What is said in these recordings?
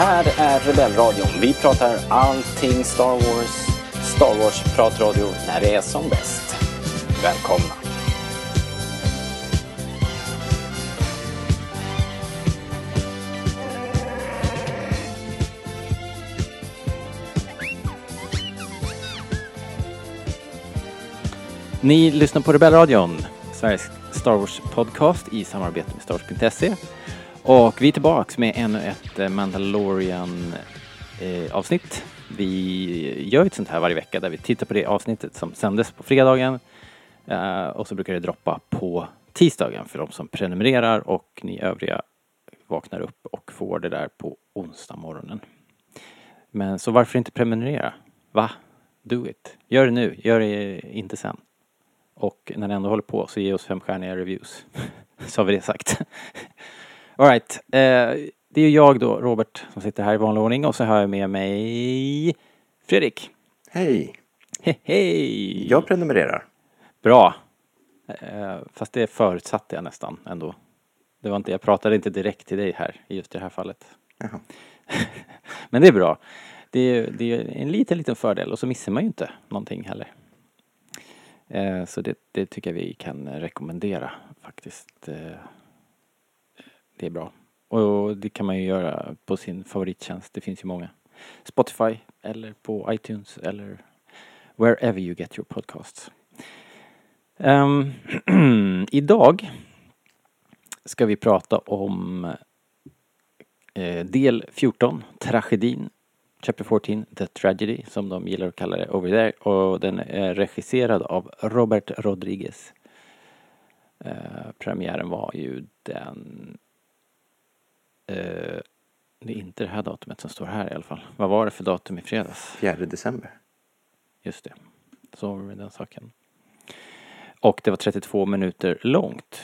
här är Rebellradion. Vi pratar allting Star Wars. Star Wars-pratradio när det är som bäst. Välkomna! Ni lyssnar på Rebellradion, Sveriges Star Wars-podcast i samarbete med Star Wars.se. Och vi är tillbaks med ännu ett eh, Mandalorian-avsnitt. Eh, vi gör ett sånt här varje vecka där vi tittar på det avsnittet som sändes på fredagen. Eh, och så brukar det droppa på tisdagen för de som prenumererar och ni övriga vaknar upp och får det där på onsdag morgonen. Men så varför inte prenumerera? Va? Do it. Gör det nu, gör det inte sen. Och när ni ändå håller på så ge oss femstjärniga reviews. så har vi det sagt. Alright. Eh, det är jag då, Robert, som sitter här i vanlig ordning och så har jag med mig Fredrik. Hej! Hej hej! Jag prenumererar. Bra. Eh, fast det förutsatte jag nästan ändå. Det var inte, jag pratade inte direkt till dig här i just det här fallet. Jaha. Men det är bra. Det är, det är en liten, liten fördel och så missar man ju inte någonting heller. Eh, så det, det tycker jag vi kan rekommendera faktiskt. Eh, det är bra. Och det kan man ju göra på sin favorittjänst. Det finns ju många. Spotify eller på iTunes eller wherever you get your podcasts. Um, idag ska vi prata om eh, del 14, tragedin. Chapter 14, The Tragedy, som de gillar att kalla det over there. Och den är regisserad av Robert Rodriguez. Eh, premiären var ju den det är inte det här datumet som står här i alla fall. Vad var det för datum i fredags? 4 december. Just det. Så var det med den saken. Och det var 32 minuter långt.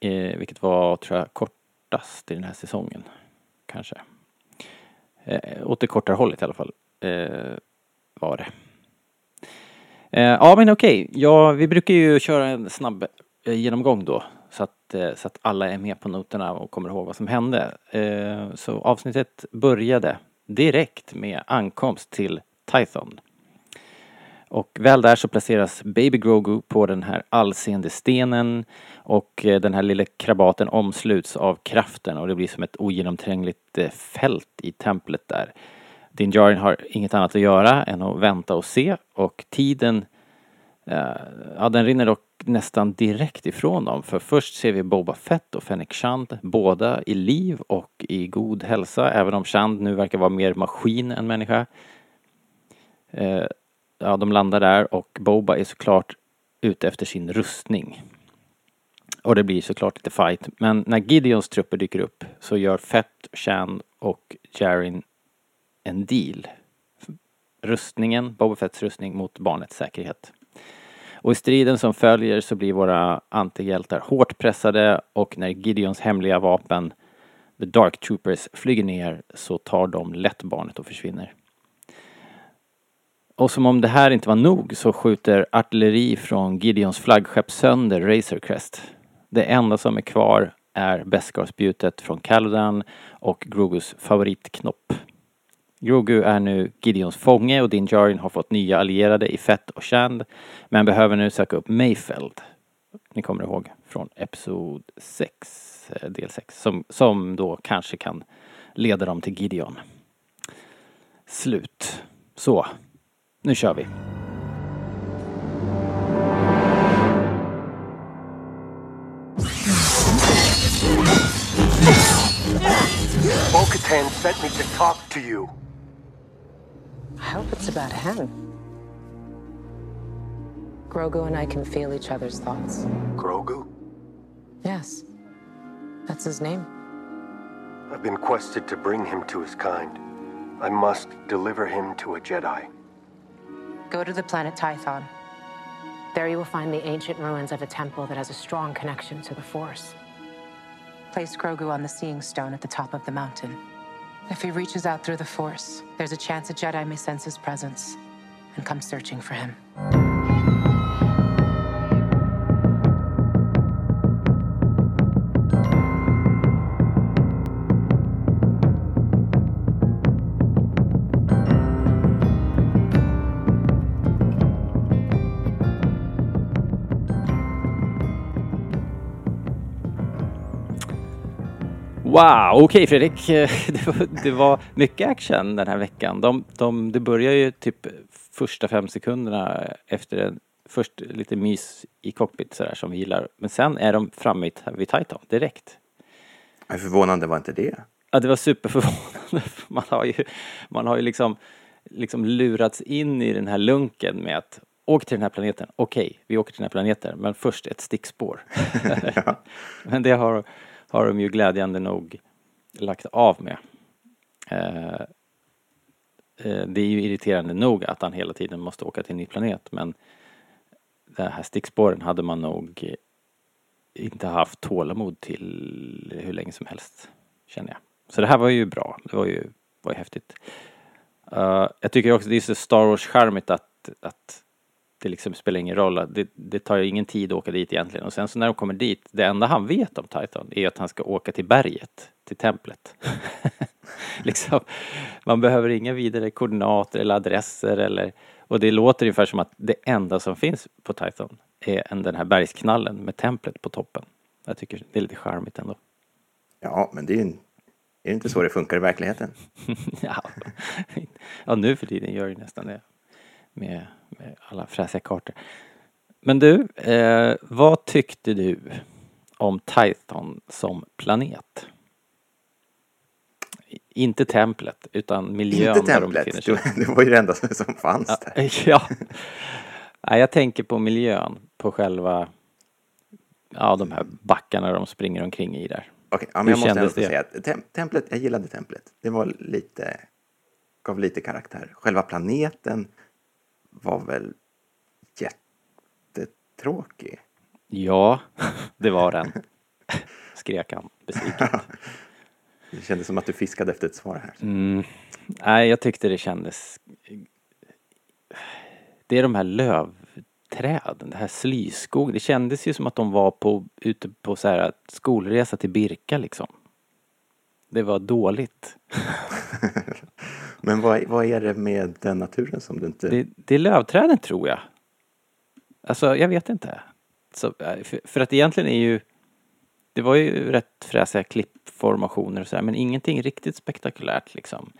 Eh, vilket var, tror jag, kortast i den här säsongen. Kanske. Eh, åt det kortare hållet i alla fall. Eh, var det. Eh, ja men okej, ja, vi brukar ju köra en snabb eh, genomgång då att, eh, så att alla är med på noterna och kommer ihåg vad som hände. Eh, så avsnittet började direkt med ankomst till Tython. Och väl där så placeras Baby Grogu på den här allseende stenen och eh, den här lilla krabaten omsluts av kraften och det blir som ett ogenomträngligt fält i templet där. Din Jarin har inget annat att göra än att vänta och se och tiden Eh, ja, den rinner dock nästan direkt ifrån dem. För först ser vi Boba Fett och Fennec Shand, båda i liv och i god hälsa, även om Shand nu verkar vara mer maskin än människa. Eh, ja, de landar där och Boba är såklart ute efter sin rustning. Och det blir såklart lite fight. Men när Gideons trupper dyker upp så gör Fett, Shand och Jarin en deal. Rustningen, Boba Fetts rustning mot barnets säkerhet. Och i striden som följer så blir våra antihjältar hårt pressade och när Gideons hemliga vapen, The Dark Troopers, flyger ner så tar de lätt barnet och försvinner. Och som om det här inte var nog så skjuter artilleri från Gideons flaggskepp sönder Razor Crest. Det enda som är kvar är Beskar-spjutet från Caladan och Grogus favoritknopp. Grogu är nu Gideons fånge och Din Djarin har fått nya allierade i Fett och Shand men behöver nu söka upp Mayfeld. Ni kommer ihåg från Episod 6, eh, del 6, som, som då kanske kan leda dem till Gideon. Slut. Så, nu kör vi. Bo-Katan sent me to talk to you. I hope it's about him. Grogu and I can feel each other's thoughts. Grogu? Yes. That's his name. I've been quested to bring him to his kind. I must deliver him to a Jedi. Go to the planet Tython. There you will find the ancient ruins of a temple that has a strong connection to the Force. Place Grogu on the Seeing Stone at the top of the mountain. If he reaches out through the Force, there's a chance a Jedi may sense his presence and come searching for him. Wow, okej Fredrik. Det var, det var mycket action den här veckan. De, de, det börjar ju typ första fem sekunderna efter en, först lite mys i cockpit sådär som vi gillar. Men sen är de framme vid Titan direkt. Hur förvånande var inte det? Ja, det var superförvånande. Man har ju, man har ju liksom, liksom lurats in i den här lunken med att åk till den här planeten. Okej, vi åker till den här planeten, men först ett stickspår. Men det har, har de ju glädjande nog lagt av med. Eh, eh, det är ju irriterande nog att han hela tiden måste åka till en ny planet, men de här stickspåren hade man nog inte haft tålamod till hur länge som helst, känner jag. Så det här var ju bra. Det var ju, var ju häftigt. Uh, jag tycker också det är så Star Wars-charmigt att, att det liksom spelar ingen roll. Det, det tar ju ingen tid att åka dit egentligen. Och sen så när de kommer dit, det enda han vet om Titan är att han ska åka till berget, till templet. liksom, man behöver inga vidare koordinater eller adresser eller och det låter ungefär som att det enda som finns på Titan är den här bergsknallen med templet på toppen. Jag tycker det är lite charmigt ändå. Ja, men det är ju är det inte så det funkar i verkligheten? ja. ja, nu för tiden gör det nästan det. Med, med alla fräsiga kartor. Men du, eh, vad tyckte du om Titan som planet? Inte templet, utan miljön Inte templet, där de det var ju det enda som fanns ja, där. Ja. Nej, jag tänker på miljön, på själva ja, de här backarna de springer omkring i där. Okej, ja, men Hur jag måste ändå det? säga att tem templet, jag gillade templet. Det var lite, gav lite karaktär. Själva planeten var väl jättetråkig. Ja, det var den. Skrek han besviket. Det kändes som att du fiskade efter ett svar här. Mm. Nej, jag tyckte det kändes... Det är de här lövträden, det här slyskog. Det kändes ju som att de var på, ute på så här skolresa till Birka liksom. Det var dåligt. Men vad, vad är det med den naturen som du inte... Det, det är lövträden tror jag. Alltså, jag vet inte. Så, äh, för, för att egentligen är ju... Det var ju rätt fräsiga klippformationer och sådär, men ingenting riktigt spektakulärt liksom.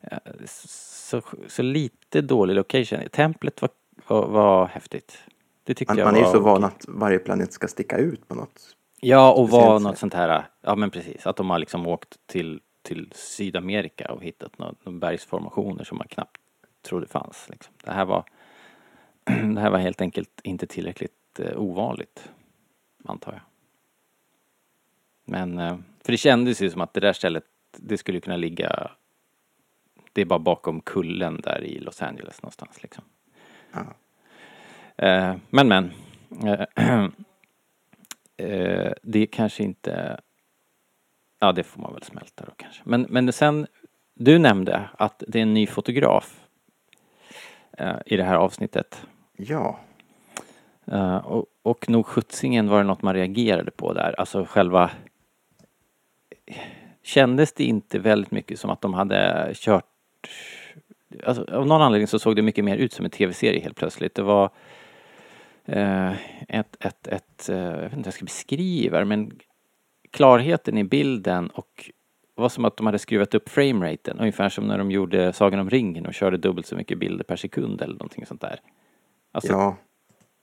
Eh, Så, så lite dålig location. Templet var, var, var häftigt. Det tyckte Man, jag man är ju var så van att varje planet ska sticka ut på något. Ja, och var sätt. något sånt här, ja men precis, att de har liksom åkt till, till Sydamerika och hittat några några bergsformationer som man knappt trodde fanns. Liksom. Det, här var, det här var helt enkelt inte tillräckligt eh, ovanligt, antar jag. Men, eh, för det kändes ju som att det där stället, det skulle kunna ligga, det är bara bakom kullen där i Los Angeles någonstans liksom. Ja. Eh, men men. Eh, eh, det kanske inte... Ja, det får man väl smälta då kanske. Men, men sen, du nämnde att det är en ny fotograf eh, i det här avsnittet. Ja, Eh, och, och nog sjuttsingen var det något man reagerade på där. Alltså själva... Kändes det inte väldigt mycket som att de hade kört... Alltså, av någon anledning så såg det mycket mer ut som en tv-serie helt plötsligt. Det var eh, ett, ett, ett, eh, jag vet inte hur jag ska beskriva det, men klarheten i bilden och det var som att de hade skruvat upp frameraten, ungefär som när de gjorde Sagan om ringen och körde dubbelt så mycket bilder per sekund eller någonting sånt där. Alltså ja,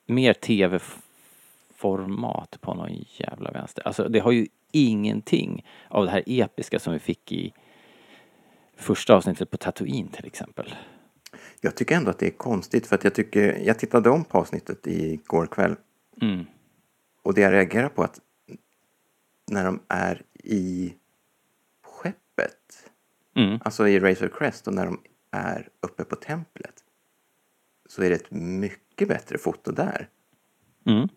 mer tv-format på någon jävla vänster. Alltså det har ju ingenting av det här episka som vi fick i första avsnittet på Tatooine till exempel. jag tycker ändå att det är konstigt för att jag tycker, jag tittade om på avsnittet igår kväll Mm. och det jag reagerar på att när de är i skeppet, Mm. alltså i Razor Crest och när de är uppe på templet så är det ett mycket bättre foto där. Mm.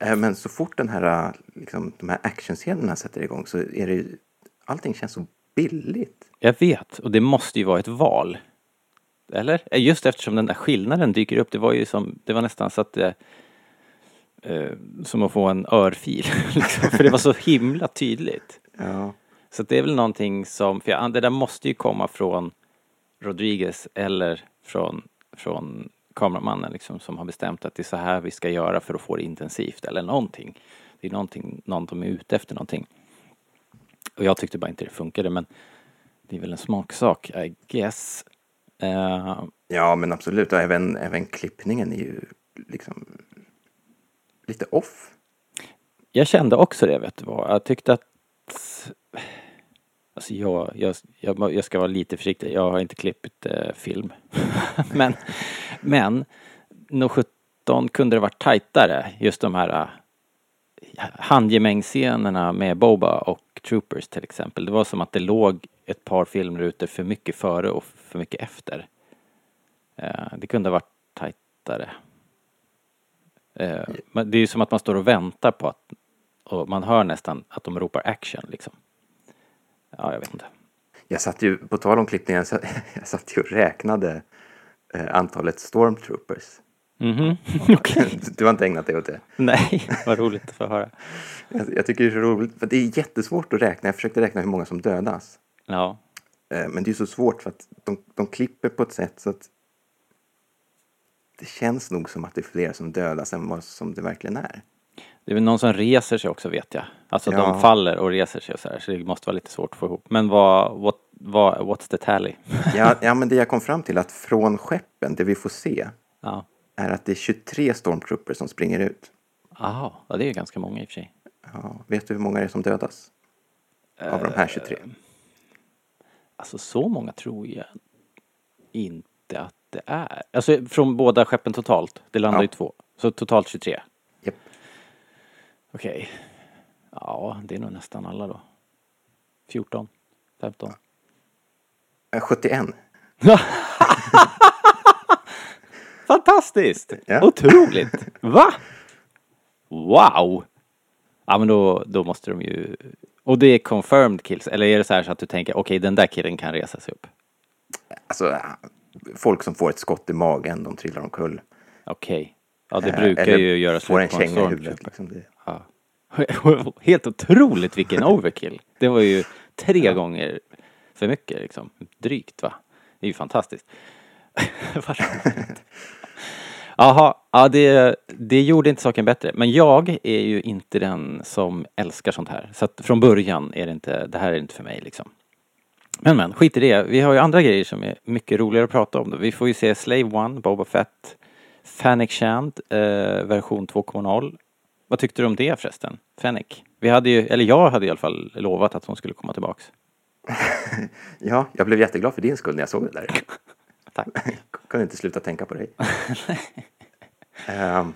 Eh, Men så fort den här, liksom, de här actionscenerna sätter igång så är det ju, allting känns så billigt. Jag vet, och det måste ju vara ett val. Eller? Eh, Just eftersom den där skillnaden dyker upp. Det var ju som, det var nästan så att det, eh, som att få en örfil. liksom, för det var så himla tydligt. Ja, Så det är väl någonting som, för jag, det där måste ju komma från Rodriguez eller från, från kameramannen liksom som har bestämt att det är så här vi ska göra för att få det intensivt eller någonting. Det är någonting, någon som är ute efter någonting. Och jag tyckte bara inte det funkade men det är väl en smaksak, I guess. Eh, Ja, men absolut. Och även, även klippningen är ju liksom lite off. jag kände också det, vet du vad. Jag tyckte att... Alltså jag, jag, jag, jag ska vara lite försiktig. Jag har inte klippt eh, film. men, men nog 17 kunde det varit tajtare. Just de här eh, handgemängsscenerna med Boba och Troopers till exempel. Det var som att det låg ett par filmrutor för mycket före och för mycket efter. Eh, det kunde ha varit tajtare. Eh, men det är ju som att man står och väntar på att och man hör nästan att de ropar action liksom. Ja, jag vet inte. Jag satt ju, på tal om klippningen, så, jag satt ju och räknade eh, antalet stormtroopers. Mhm, okej. Du har inte ägnat dig åt det? Nej, vad roligt att få höra. Jag, jag tycker det är så roligt, för det är jättesvårt att räkna. Jag försökte räkna hur många som dödas. Ja, Eh, Men det är så svårt för att de, de klipper på ett sätt så att det känns nog som att det är fler som dödas än vad som det verkligen är. det är väl någon som reser sig också vet jag. Alltså Ja. de faller och reser sig och så här, så det måste vara lite svårt att få ihop. Men vad, what, vad, what's the tally? Ja, ja, men det jag kom fram till att från skeppen, det vi får se, Ja, är att det är 23 stormtroopers som springer ut. aha, ja det är ju ganska många i och för sig. Ja, vet du hur många det är som dödas? Av de här 23? Alltså så många tror jag inte att det är. Alltså från båda skeppen totalt, det landar Ja. ju två. Så totalt 23. Japp. Okej. Ja, det är nog nästan alla då. 14, 15. Eh, 71. Fantastiskt! Ja. Otroligt! Va? Wow! Ja men då, då måste de ju... Och det är confirmed kills, eller är det så här så att du tänker okej den där killen kan resa sig upp? Alltså, folk som får ett skott i magen, de trillar omkull. Okej. Ja det Eh, brukar eller ju göra slut på en känga i huvudet. stormtrooper. Liksom det. Ja. Helt otroligt vilken overkill. Det var ju tre gånger för mycket liksom. Drygt va? Det är ju fantastiskt. Jaha, ja det, det gjorde inte saken bättre. Men jag är ju inte den som älskar sånt här. Så att från början är det inte, det här är inte för mig liksom. Men men, skit i det. Vi har ju andra grejer som är mycket roligare att prata om. Då. Vi får ju se Slave One, Boba Fett, Fennec Shand, eh, version 2.0. Vad tyckte du om det förresten? Fennec? Vi hade ju, eller jag hade i alla fall lovat att hon skulle komma tillbaks. Ja, jag blev jätteglad för din skull när jag såg det där. Tack. kunde inte sluta tänka på dig. Ehm,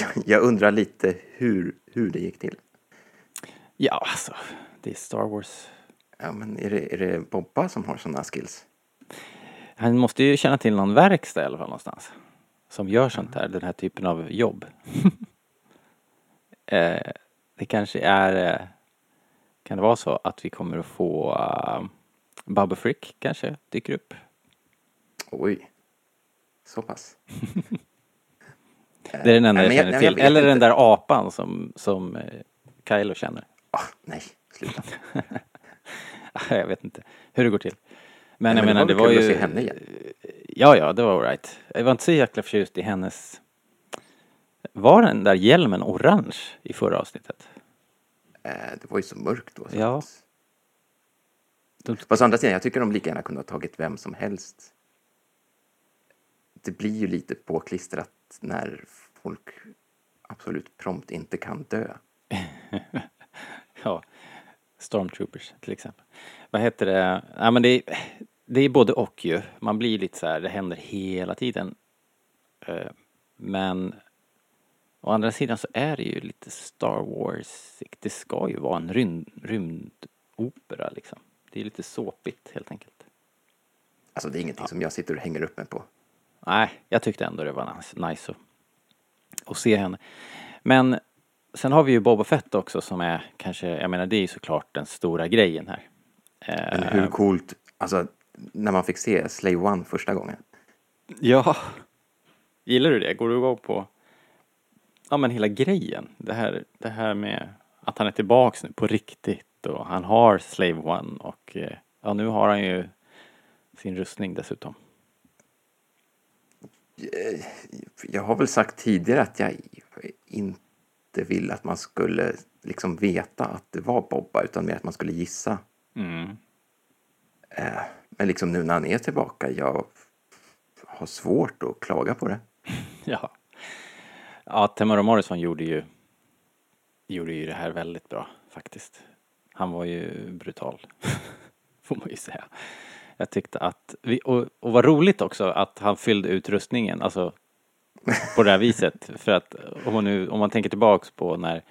jag, jag undrar lite hur, hur det gick till. Ja, alltså, det är Star Wars. Ja, men är det, är det Bobba som har sådana skills? Han måste ju känna till någon verkstad i alla fall någonstans. Som gör sånt här, den här typen av jobb. eh, det kanske är, eh, kan det vara så att vi kommer att få uh, Bubba Frick kanske dyker upp? Oj, så pass. Det är den enda jag känner till. Eller den inte. där apan som, som eh, Kylo känner. Ah, nej, sluta. jag vet inte hur det går till. Men Nej, jag men menar, det det var var väl ju... att se henne igen. Ja, ja, det var alright. Jag var inte så jäkla förtjust i hennes... Var den där hjälmen orange i förra avsnittet? Eh, det var ju så mörkt då. Så Ja. att... De- Fast å andra sidan, jag tycker de lika gärna kunde ha tagit vem som helst. Det blir ju lite påklistrat när folk absolut prompt inte kan dö. Ja, Stormtroopers till exempel. Vad heter det? Ja, men det, är, det är både och ju. Man blir lite så här, det händer hela tiden. Eh, Men å andra sidan så är det ju lite Star Wars. Det ska ju vara en rymd, rymdopera liksom. Det är lite såpigt helt enkelt. Alltså det är ingenting som jag sitter och hänger upp mig på. Nej, jag tyckte ändå det var nice, nice att, att se henne. Men sen har vi ju Boba Fett också som är kanske, jag menar det är ju såklart den stora grejen här. Eh, Men hur coolt, alltså när man fick se Slave One första gången. Ja. Gillar du det? Går du igång på ja men hela grejen? Det här, det här med att han är tillbaks nu på riktigt och han har Slave One och eh, ja nu har han ju sin rustning dessutom. Jag har väl sagt tidigare att jag inte ville att man skulle liksom veta att det var Bobba utan mer att man skulle gissa. Mm. Eh, men liksom nu när han är tillbaka, jag har svårt att klaga på det. Ja. Ja, Temura Morrison gjorde ju, gjorde ju det här väldigt bra faktiskt. Han var ju brutal, får man ju säga. Jag tyckte att, vi, och, och vad roligt också att han fyllde ut rustningen, alltså på det här viset. För att om man, nu, om man tänker tillbaks på när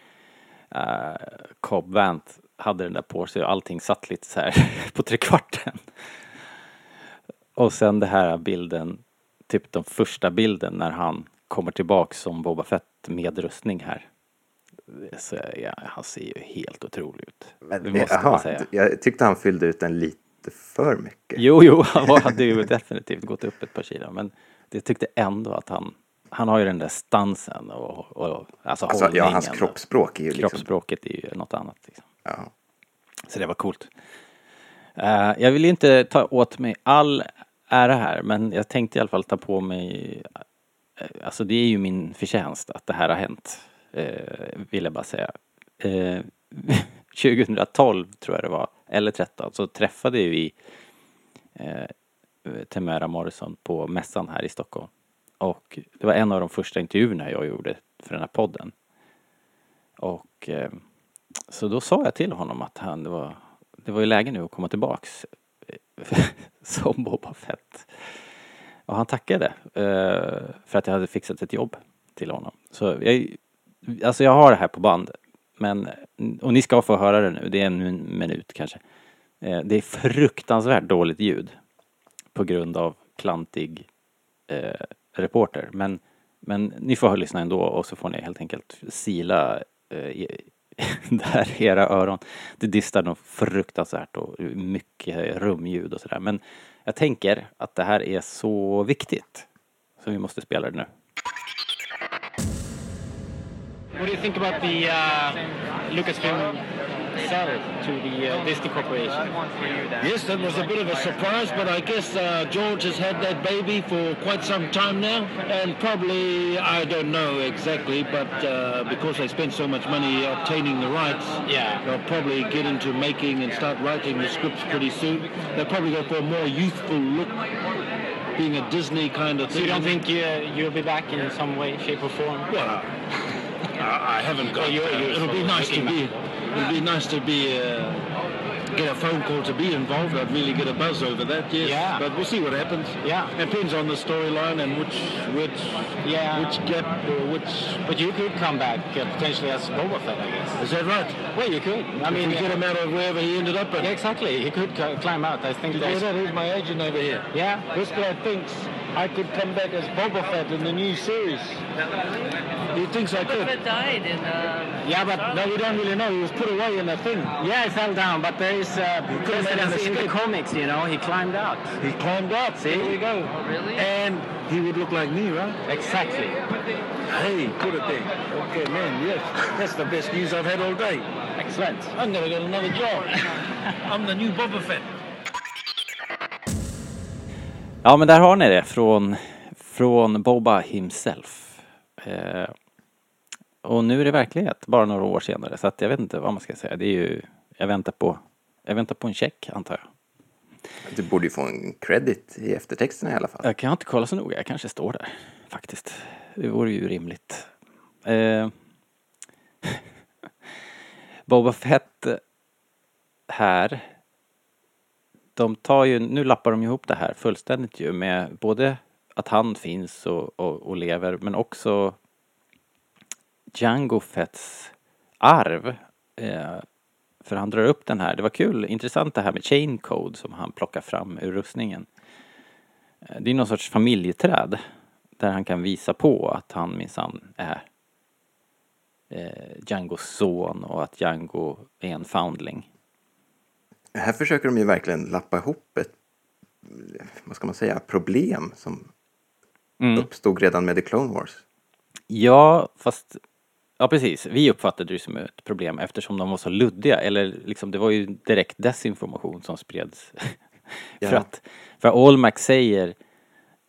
uh, Cobb Vant hade den där på sig och allting satt lite så här på trekvarten. Och sen det här bilden, typ den första bilden när han kommer tillbaks som Boba Fett med rustning här. Så, ja, han ser ju helt otrolig ut. Men, det måste man säga. Jag tyckte han fyllde ut den lite för mycket. Jo, jo, han hade ju definitivt gått upp ett par kilo. Men jag tyckte ändå att han, han har ju den där stansen och, och alltså, Alltså, ja, hans hållningen. kroppsspråk är ju liksom... Kroppsspråket är ju något annat. Liksom. Ja. Så det var coolt. Uh, jag vill inte ta åt mig all ära här, men jag tänkte i alla fall ta på mig... Uh, alltså det är ju min förtjänst att det här har hänt, uh, vill jag bara säga. 2012 tror jag det var, eller 13, så träffade vi uh, Temera Morrison på mässan här i Stockholm. Och det var en av de första intervjuerna jag gjorde för den här podden. Och så då sa jag till honom att han, det, var, det var ju läge nu att komma tillbaks eh, som Boba Fett. Och han tackade eh, för att jag hade fixat ett jobb till honom. Så jag, alltså jag har det här på band. Men, och ni ska få höra det nu, det är en minut kanske. Eh, det är fruktansvärt dåligt ljud. På grund av klantig eh, reporter. Men, men ni får lyssna ändå och så får ni helt enkelt sila eh, där era öron. Det distar nog fruktansvärt och mycket rumljud och sådär. Men jag tänker att det här är så viktigt. Så vi måste spela det nu. What do you think about the uh, Lucasfilm to the uh, Disney Corporation? Yes, that was a bit of a surprise, but I guess uh, George has had that baby for quite some time now, and probably, I don't know exactly, but uh, because they spent so much money obtaining the rights, Yeah. they'll probably get into making and start writing the scripts pretty soon. They'll probably go for a more youthful look, being a Disney kind of So thing. you don't think uh, you'll be back in some way, shape, or form? Well, I, I haven't got. You're- you're it'll be nice to be. Back. It'll be nice to be. Uh, get a phone call to be involved. I'd really get a buzz over that. Yes. Yeah. But we'll see what happens. Yeah. Depends on the storyline and which which Yeah. which gap or which. But you could come back uh, potentially as Boba Fett, I guess. Is that right? Well, you could. I mean, we get him out of wherever he ended up. In. yeah, exactly. He could climb out. I think Did you hear that? Here's my agent over here. Yeah. This guy thinks I could come back as Boba Fett in the new series. He thinks I could. Boba died in uh, Yeah, but no, we don't really know. He was put away in the thing. Yeah, he fell down, but there is... Uh, could've made in the escape. comics, you know, he climbed out. He climbed out. See? There we go. Oh, really? And he would look like me, right? Exactly. Hey, put it there. Okay, man, yes. That's the best news I've had all day. Excellent. I'm gonna get another job. I'm the new Boba Fett. Ja, men där har ni det från, från Boba himself. Eh, och nu är det verklighet, bara några år senare. Så att jag vet inte vad man ska säga. Det är ju, jag väntar på, jag väntar på en check, antar jag. Du borde ju få en credit i eftertexterna i alla fall. Jag kan inte kolla så noga, jag kanske står där faktiskt. Det vore ju rimligt. Eh, Boba Fett här. De tar ju, nu lappar de ihop det här fullständigt ju med både att han finns och, och, och lever men också Django Fetts arv. Eh, för han drar upp den här, det var kul, intressant det här med chain code som han plockar fram ur rustningen. Eh, det är någon sorts familjeträd där han kan visa på att han minsann är eh, Djangos son och att Django är en foundling. Här försöker de ju verkligen lappa ihop ett, vad ska man säga, problem som Mm. uppstod redan med The Clone Wars. Ja, fast Ja, precis. Vi uppfattade det som ett problem eftersom de var så luddiga. Eller liksom, det var ju direkt desinformation som spreds. Ja. för att, för Allmax säger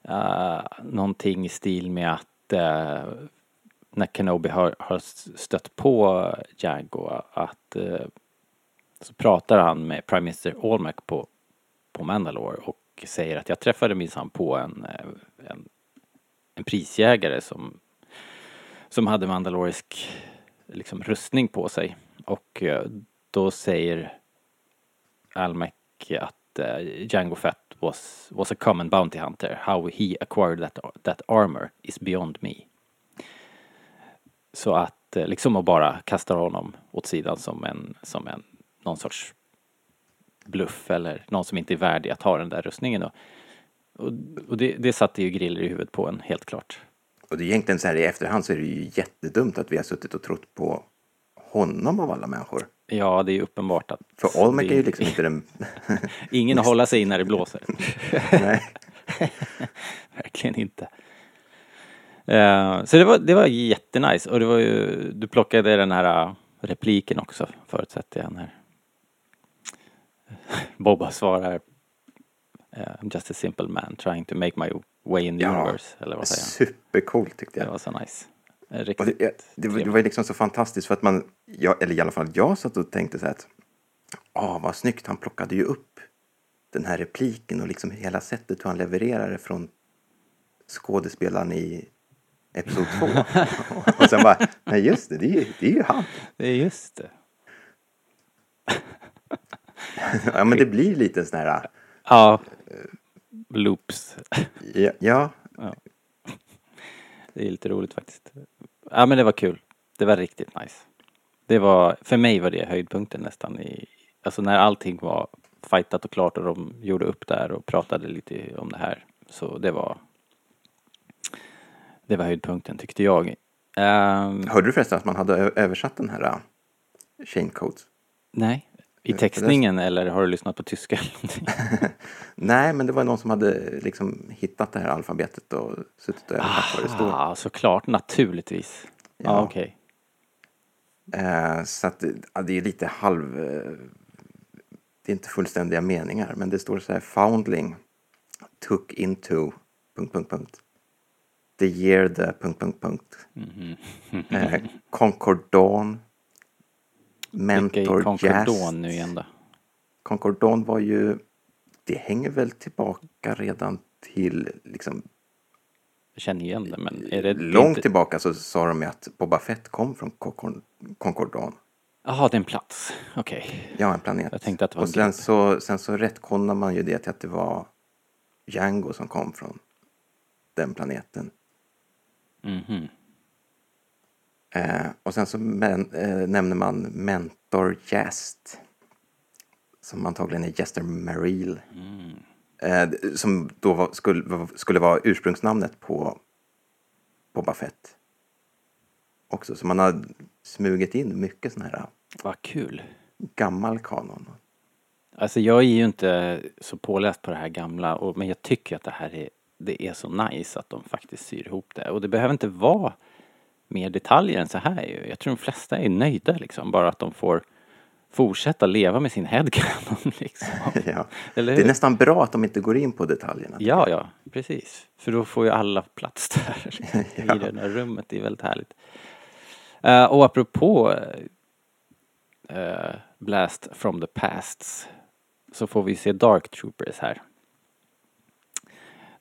uh, någonting i stil med att uh, när Kenobi har, har stött på Django att eh, så pratar han med Prime Minister Olmec på, på Mandalore och säger att jag träffade minsann på en, eh, en, en prisjägare som, som hade mandalorisk liksom, rustning på sig. Och eh, då säger Almec att eh, uh, Django Fett was, was a common bounty hunter. How he acquired that, that armor is beyond me. Så att liksom att bara kasta honom åt sidan som en, som en, någon sorts bluff eller någon som inte är värdig att ha den där rustningen då. Och, och det, det satte ju griller i huvudet på en, helt klart. Och det är egentligen så här i efterhand så är det ju jättedumt att vi har suttit och trott på honom av alla människor. Ja, det är uppenbart att... För Olmec är ju liksom inte den... Ingen att hålla sig i när det blåser. Nej. Verkligen inte. Uh, så det var, det var jättenice och det var ju, du plockade den här uh, repliken också förutsätter jag när Bobba svarar I'm just a simple man trying to make my way in the Ja, universe. Eller vad säger supercoolt tyckte Det jag. var så nice. Riktigt det, det, var- det var liksom så fantastiskt för att man, jag, eller i alla fall jag satt och tänkte så här att ah, vad snyggt, han plockade ju upp den här repliken och liksom hela sättet hur han levererar det från skådespelaren i Episod 2. och sen bara, nej just det, det är, det är ju han. Det är just det. Ja men det blir lite en sån här, Ja. Loops. ja, ja Det är lite roligt faktiskt. Ja men det var kul. Det var riktigt nice. Det var, för mig var det höjdpunkten nästan i, alltså när allting var fightat och klart och de gjorde upp där och pratade lite om det här. Så det var, det var höjdpunkten tyckte jag. Ehm, Hörde du förresten att man hade översatt den här uh, Shane Coates? nej, i det- textningen eller har du lyssnat på tyska? Nej, men det var någon som hade liksom hittat det här alfabetet och suttit och översatt vad det står. Ah, såklart, naturligtvis. Ja, Ja. okej. Eh, så att det- ja, det är lite halv... Eh, det är inte fullständiga meningar, men det står så här Foundling took into... Punkt, punkt, punkt. The year the... Punkt, punkt, punkt. eh, Concordon. Vilka Mentor Concordon Jazz. nu igen då? Concordon var ju... Det hänger väl tillbaka redan till liksom Jag känner igen det men är det långt inte... tillbaka så sa de ju att Boba Fett kom från Concor- Concordon. Jaha, det är en plats. Okej. Ja, en planet. Jag tänkte att det var och en sen så, sen så rättkonar man ju det till att det var Django som kom från den planeten. Mhm. Eh, och sen så men, eh, nämner man Mentor Jest. Som antagligen är Jester Maril. Mm. Eh, som då var, skulle, skulle vara ursprungsnamnet på Boba Fett. Också, så man har smugit in mycket sån här Vad kul. gammal kanon. Alltså jag är ju inte så påläst på det här gamla och, men jag tycker att det här är, det är så nice att de faktiskt syr ihop det. Och det behöver inte vara mer detaljer än så här ju. Jag tror de flesta är nöjda liksom. Bara att de får fortsätta leva med sin headcanon liksom. ja. Eller Det är nästan bra att de inte går in på detaljerna. Ja, ja, precis. För då får ju alla plats där Ja. i det där rummet. Det är väldigt härligt. Eh, och apropå eh, Blast from the Pasts så får vi se Dark Troopers här.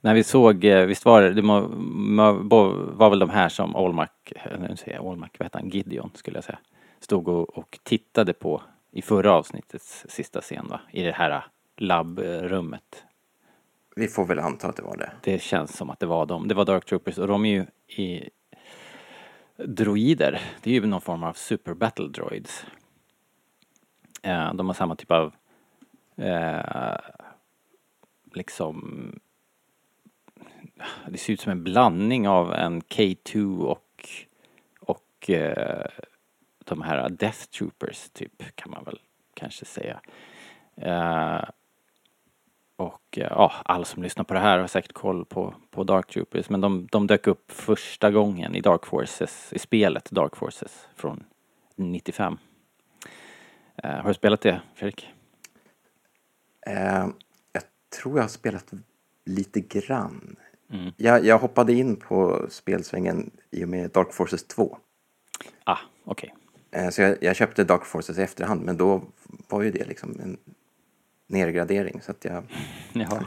När vi såg, eh, visst var det, det var väl de här som Olmac, eh, nu säger jag Olmac, vad heter han, Gideon skulle jag säga, stod och, och tittade på i förra avsnittets sista scen va, i det här labbrummet Vi får väl anta att det var det. det känns som att det var dem. Det var Dark Troopers och de är ju i droider. Det är ju någon form av super battle droids. Eh, de har samma typ av eh, liksom det ser ut som en blandning av en K2 och och eh, de här Death Troopers typ kan man väl kanske säga. Eh, och eh, ja, alla som lyssnar på det här har säkert koll på, på Dark Troopers. Men de, de dök upp första gången i Dark Forces, i spelet Dark Forces från 95. Eh, har du spelat det, Fredrik? Eh, jag tror jag har spelat lite grann. Mm. Jag, jag hoppade in på spelsvängen i och med Dark Forces 2. Ah, okej. Eh, Så jag, jag köpte Dark Forces i efterhand, men då var ju det liksom en nergradering. Så att jag, Jaha.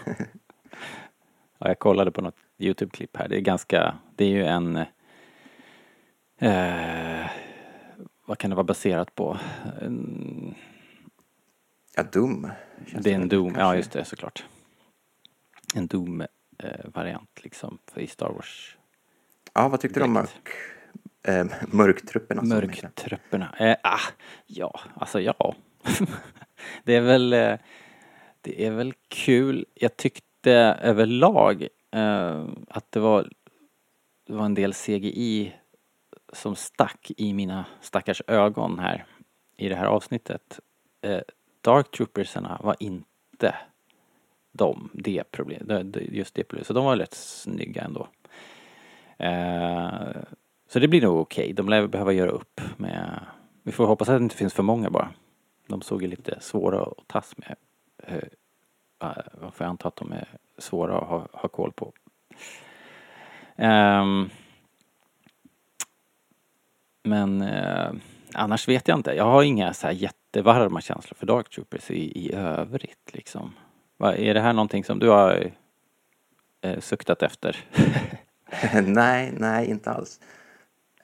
Ja, jag kollade på något YouTube-klipp här. Det är ganska, det är ju en, eh, vad kan det vara baserat på? En, ja, dum. känns det är en Doom, kanske. ja just det såklart. En Doom-variant liksom för i Star Wars. Ja, vad tyckte du om mörk, eh, mörktrupperna? Mörktrupperna. Eh, ah, ja, alltså ja. det är väl, eh, det är väl kul. Jag tyckte överlag eh, att det var, det var en del CGI som stack i mina stackars ögon här i det här avsnittet. Eh, Dark Troopersarna var inte de, det problemet, just det problemet. Så de var rätt snygga ändå. Eh, så det blir nog okej. De lär behöva göra upp med... Vi får hoppas att det inte finns för många bara. De såg ju lite svåra att tas med. Eh, eh, Varför jag antar att de är svåra att ha, ha koll på. Ehm, men eh, annars vet jag inte. Jag har inga så här jättevarma känslor för Dark Troopers i, i övrigt liksom. Va, är det här någonting som du har eh, suktat efter? nej, nej, inte alls.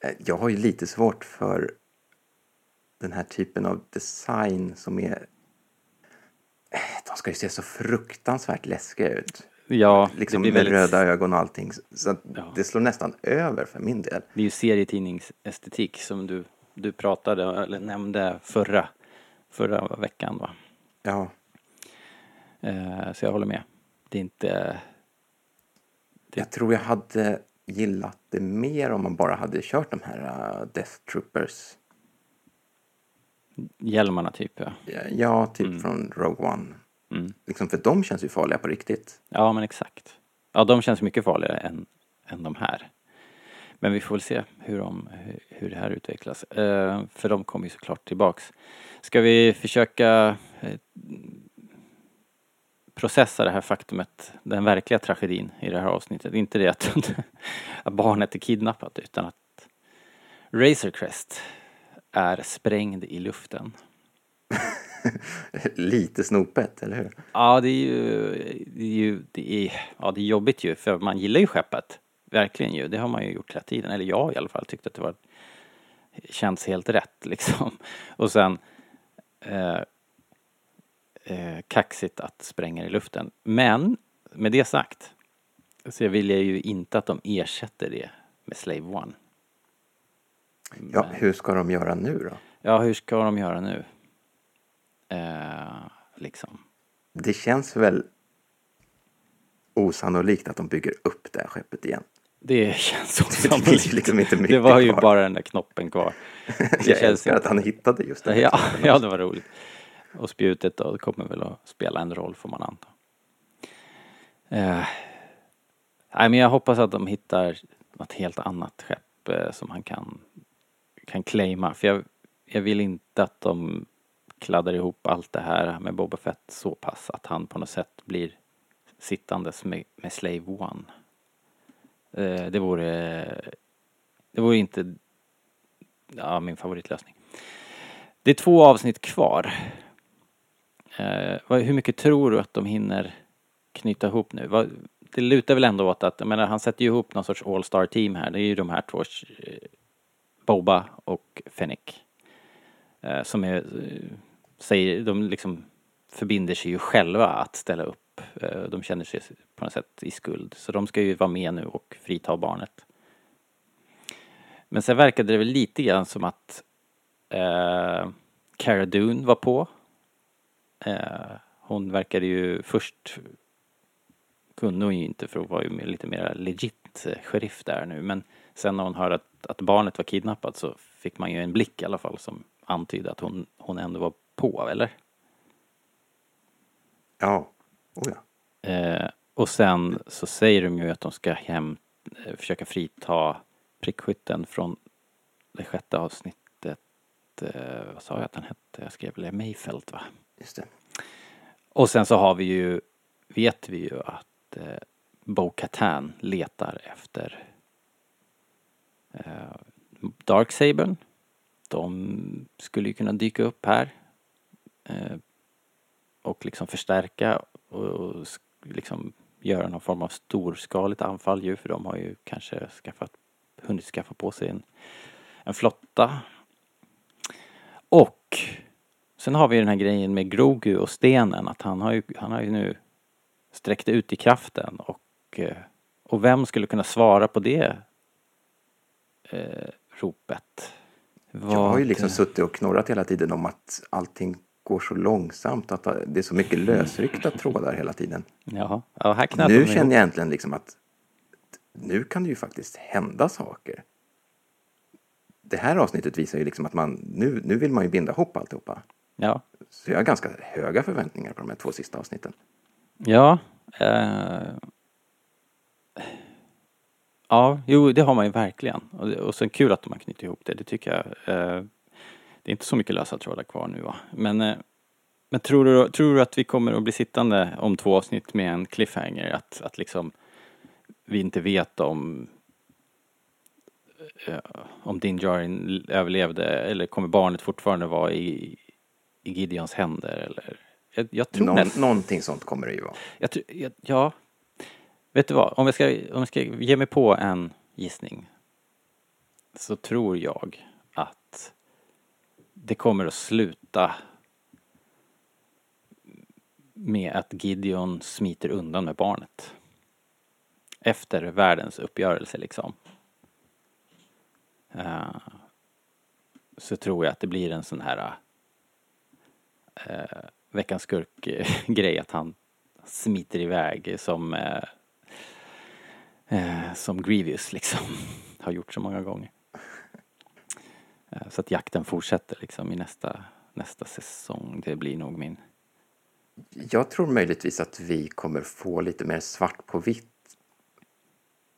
Eh, Jag har ju lite svårt för den här typen av design som är... Eh, De ska ju se så fruktansvärt läskiga ut. ja, Liksom det med blir väldigt... röda ögon och allting. Så Ja. det slår nästan över för min del. Det är ju serietidningsestetik som du, du pratade eller nämnde förra, förra veckan va? Ja, så jag håller med. Det är inte... jag tror jag hade gillat det mer om man bara hade kört de här uh, Death Troopers. Hjälmarna typ ja. Ja, typ Mm. från Rogue One. Mm. Liksom, för de känns ju farliga på riktigt. Ja men exakt. Ja de känns mycket farligare än, än de här. Men vi får väl se hur, de, hur, hur det här utvecklas. Eh, för de kommer ju såklart tillbaks. Ska vi försöka eh, processa det här faktumet, den verkliga tragedin i det här avsnittet. Inte det att, att barnet är kidnappat utan att Razor Crest är sprängd i luften. Lite snopet, eller hur? Ja, det är ju, det är ju, det är, ja det är jobbigt ju för man gillar ju skeppet. Verkligen ju, det har man ju gjort hela tiden. Eller jag i alla fall tyckte att det var, känns helt rätt liksom. Och sen eh, eh, kaxigt att spränga i luften. Men med det sagt så vill jag ju inte att de ersätter det med Slave One. Ja, hur ska de göra nu då? Ja, hur ska de göra nu? Eh, liksom. Det känns väl osannolikt att de bygger upp det här skeppet igen. Det känns Det osannolikt. finns liksom inte mycket Det var ju kvar. bara den där knoppen kvar. Det Jag känns älskar inte- att han hittade just den Ja, ja, det var roligt. Och spjutet då, det kommer väl att spela en roll får man anta. Eh, nej, men jag hoppas att de hittar något helt annat skepp eh, som han kan, kan claima. För jag, jag vill inte att de kladdar ihop allt det här med Boba Fett så pass att han på något sätt blir sittandes med, med Slave One. Eh, det vore, det vore inte ja, min favoritlösning. Det är två avsnitt kvar. Eh, hur mycket tror du att de hinner knyta ihop nu? Vad, det lutar väl ändå åt att, jag menar, han sätter ju ihop någon sorts all-star team här. Det är ju de här två, eh, Boba och Fennick, Eh, som är, eh, säger, de liksom förbinder sig ju själva att ställa upp. Eh, de känner sig på något sätt i skuld. Så de ska ju vara med nu och frita barnet. Men sen verkade det väl lite grann som att eh, Cara Dune var på. Eh, hon verkade ju först kunde hon ju inte för hon var ju lite mer legit eh, sheriff där nu men sen när hon hörde att, att barnet var kidnappat så fick man ju en blick i alla fall som antydde att hon, hon ändå var på, eller? Ja, oh ja. Eh, och sen så säger de ju att de ska hem, eh, försöka frita prickskytten från det sjätte avsnittet. Eh, vad sa jag att han hette? Jag skrev väl Mayfelt va? Just det. Och sen så har vi ju, vet vi ju att eh, Bo Katan letar efter eh, Darksabern. De skulle ju kunna dyka upp här eh, och liksom förstärka och, och liksom göra någon form av storskaligt anfall ju för de har ju kanske skaffat, hunnit skaffa på sig en, en flotta. Och sen har vi den här grejen med Grogu och stenen att han har ju, han har ju nu sträckt ut i kraften och, eh, och vem skulle kunna svara på det eh, ropet? Jag har ju Vad- liksom suttit och knorrat hela tiden om att allting går så långsamt, att det är så mycket lösryckta trådar hela tiden. Jaha, ja, här Nu känner jag äntligen liksom att nu kan det ju faktiskt hända saker. Det här avsnittet visar ju liksom att man, nu, nu vill man ju binda ihop alltihopa. Ja, Så jag har ganska höga förväntningar på de här två sista avsnitten. ja. Eh, ja, jo det har man ju verkligen. Och, och sen kul att de har knutit ihop det, det tycker jag. Eh, det är inte så mycket lösa trådar kvar nu va. Men, eh, men tror, du, tror du att vi kommer att bli sittande om två avsnitt med en cliffhanger? Att, att liksom vi inte vet om eh, om Din Djarin överlevde eller kommer barnet fortfarande vara i, i Gideons händer eller? Jag, jag tror näst- någonting sånt kommer det ju vara. jag, tror- jag, ja. Vet du vad? Om jag, ska, om jag ska ge mig på en gissning så tror jag att det kommer att sluta med att Gideon smiter undan med barnet. Efter världens uppgörelse liksom. Eh, så tror jag att det blir en sån här uh, veckans skurk-grej att han smiter iväg som eh, eh, som Grievous liksom har gjort så många gånger. Eh, så att jakten fortsätter liksom i nästa, nästa säsong. Det blir nog min... Jag tror möjligtvis att vi kommer få lite mer svart på vitt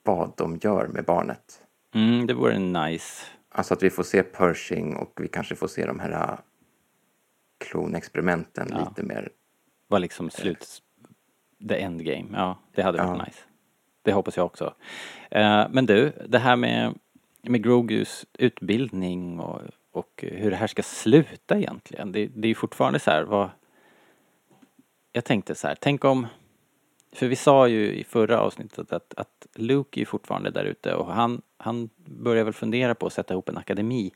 vad de gör med barnet. Mm, det vore nice. Alltså att vi får se Pershing och vi kanske får se de här klonexperimenten Ja. lite mer. Var liksom slut... The endgame. Ja, det hade varit Ja. nice. Det hoppas jag också. Eh, men du, det här med, med Grogus utbildning och, och hur det här ska sluta egentligen. Det, det är ju fortfarande så här, vad... Jag tänkte så här, tänk om... För vi sa ju i förra avsnittet att, att Luke är fortfarande där ute och han, han börjar väl fundera på att sätta ihop en akademi.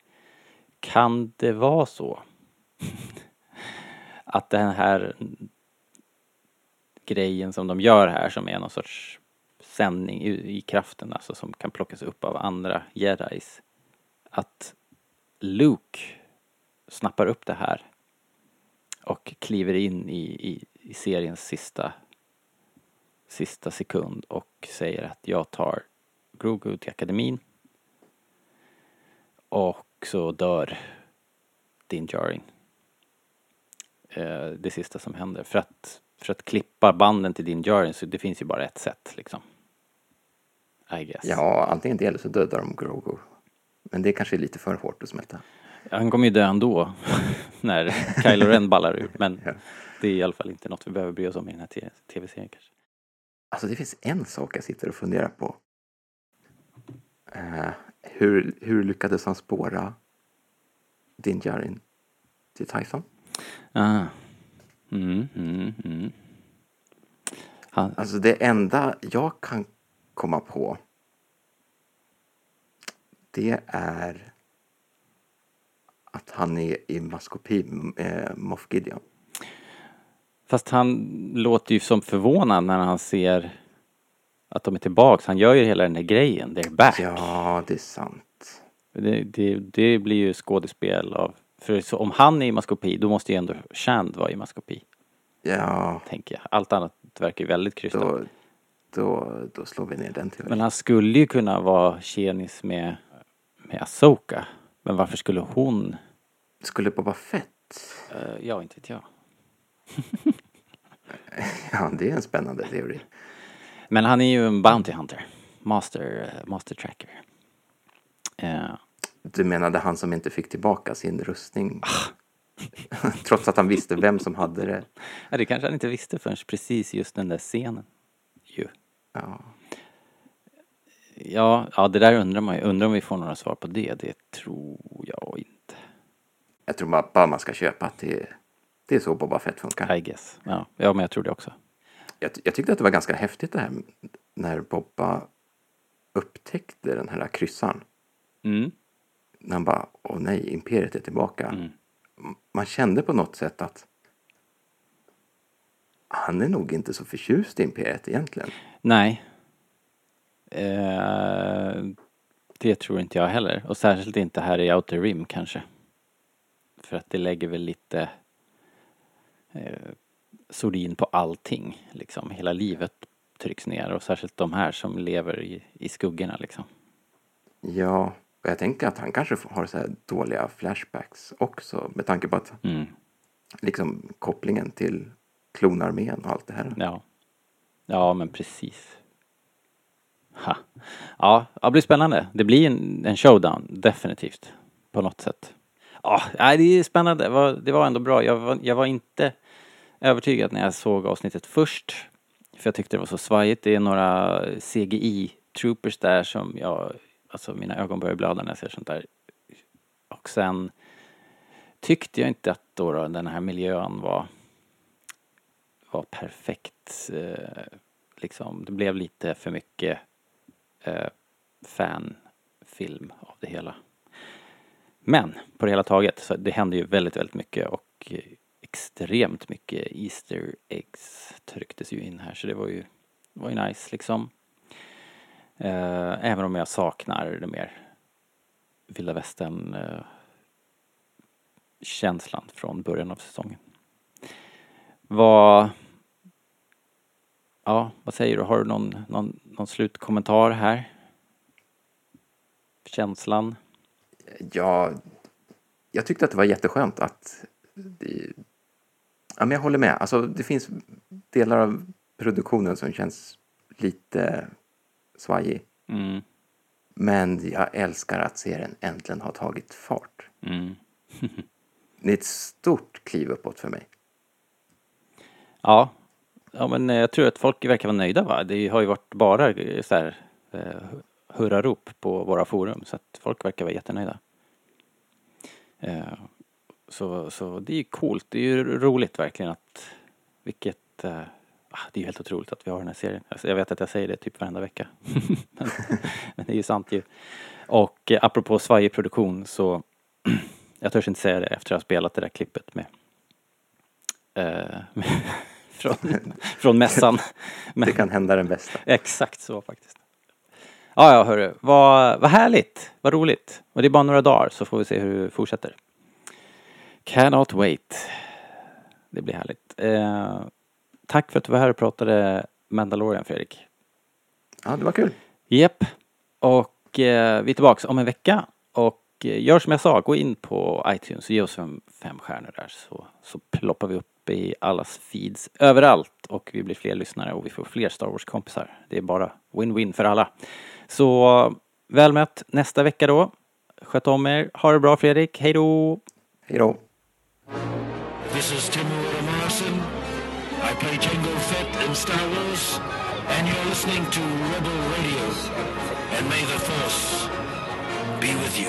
Kan det vara så? att den här grejen som de gör här som är någon sorts sändning i, i kraften, alltså som kan plockas upp av andra jedis. Att Luke snappar upp det här och kliver in i, i, i seriens sista sista sekund och säger att jag tar Grogu till akademin och så dör Din Djarin. Eh, det sista som händer. För att, för att klippa banden till Din Djarin så det finns ju bara ett sätt liksom. I guess. Ja, antingen det eller så dödar de Grogu. Men det kanske är lite för hårt att smälta. Han kommer ju dö ändå när Kylo Ren ballar ur. Men Ja. det är i alla fall inte något vi behöver bry oss om i den här tv-serien kanske. Alltså det finns en sak jag sitter och funderar på. Eh, hur, hur lyckades han spåra Din Djarin till Tyson? Ah. Mm, mm, mm. Han, Alltså det enda jag kan komma på det är att han är i maskopi, eh, Moff Gideon. Fast han låter ju som förvånad när han ser att de är tillbaks. Han gör ju hela den där grejen, they're back. Ja, det är sant. Det, det, det blir ju skådespel av... För om han är i maskopi, då måste ju ändå Shand vara i maskopi, Ja, tänker jag. Allt annat verkar ju väldigt krystat. då, då, då slår vi ner den teorin. Men han skulle ju kunna vara tjenis med, med Asoka. Men varför skulle hon... Skulle Boba Fett? Uh, ja, inte vet jag. Ja, det är en spännande teori. Men han är ju en Bounty Hunter. Master, eh, master Tracker. Eh, Du menade han som inte fick tillbaka sin rustning? Trots att han visste vem som hade det. ja, det kanske han inte visste förrän precis just den där scenen. Ju. Ja. Ja, ja, det där undrar man ju. Undrar om vi får några svar på det. Det tror jag inte. Jag tror bara, bara man ska köpa att det, det är så Boba Fett funkar. I guess. Ja, ja men jag tror det också. Jag, jag tyckte att det var ganska häftigt det här när Bobba upptäckte den här kryssaren. Mm. När han bara, åh nej, imperiet är tillbaka. Mm. Man kände på något sätt att han är nog inte så förtjust i imperiet egentligen. Nej. Eh, det tror inte jag heller. Och särskilt inte här i Outer Rim kanske. För att det lägger väl lite eh, sordin på allting. Liksom. Hela livet trycks ner och särskilt de här som lever i, i skuggorna liksom. Ja, och jag tänker att han kanske har så här dåliga flashbacks också med tanke på att Mm. liksom kopplingen till klonarmén och allt det här. Ja. Ja, men precis. Ha. Ja, det blir spännande. Det blir en, en showdown, definitivt. På något sätt. Ja, det är spännande. Det var, det var ändå bra. Jag var, jag var inte övertygad när jag såg avsnittet först. För jag tyckte det var så svajigt. Det är några CGI-troopers där som jag... Alltså mina ögon börjar blöda när jag ser sånt där. Och sen tyckte jag inte att då, då den här miljön var var perfekt. Eh, liksom, det blev lite för mycket eh, fanfilm av det hela. Men på det hela taget så det hände ju väldigt, väldigt mycket och extremt mycket Easter eggs trycktes ju in här så det var ju, var ju nice liksom. Eh, även om jag saknar det mer vilda västern eh, känslan från början av säsongen. Vad... Ja, vad säger du? Har du någon, någon, någon slutkommentar här? Känslan? Ja, jag tyckte att det var jätteskönt att... Det, ja, men jag håller med. Alltså, det finns delar av produktionen som känns lite svajig. Mm, Men jag älskar att serien äntligen har tagit fart. mm. Det är ett stort kliv uppåt för mig. Ja. ja, men eh, jag tror att folk verkar vara nöjda va? Det har ju varit bara eh, så här eh, hurrarop på våra forum så att folk verkar vara jättenöjda. Så, så det är ju coolt, det är ju roligt verkligen att vilket det är ju helt otroligt att vi har den här serien. Alltså, jag vet att jag säger det typ varenda vecka. men, men det är ju sant ju. Och eh, apropå svajig produktion så jag törs inte säga det efter att ha spelat det där klippet med, eh, från, från mässan. Men, Det kan hända den bästa. Exakt så faktiskt. Ja, ja hörru. Vad, vad härligt. Vad roligt. Och det är bara några dagar så får vi se hur det fortsätter. Cannot wait. Det blir härligt. Eh, tack för att du var här och pratade Mandalorian, Fredrik. Ja, det var kul. Japp. Och eh, vi är tillbaks om en vecka. Och eh, gör som jag sa, gå in på iTunes och ge oss fem, fem stjärnor där så, så ploppar vi upp i allas feeds överallt och vi blir fler lyssnare och vi får fler Star Wars-kompisar. Det är bara win-win för alla. Så väl mött nästa vecka då. Sköt om er. Ha det bra Fredrik. Hej då! Hej då. Star Wars, and you're listening to Rebel Radio. And may the Force be with you.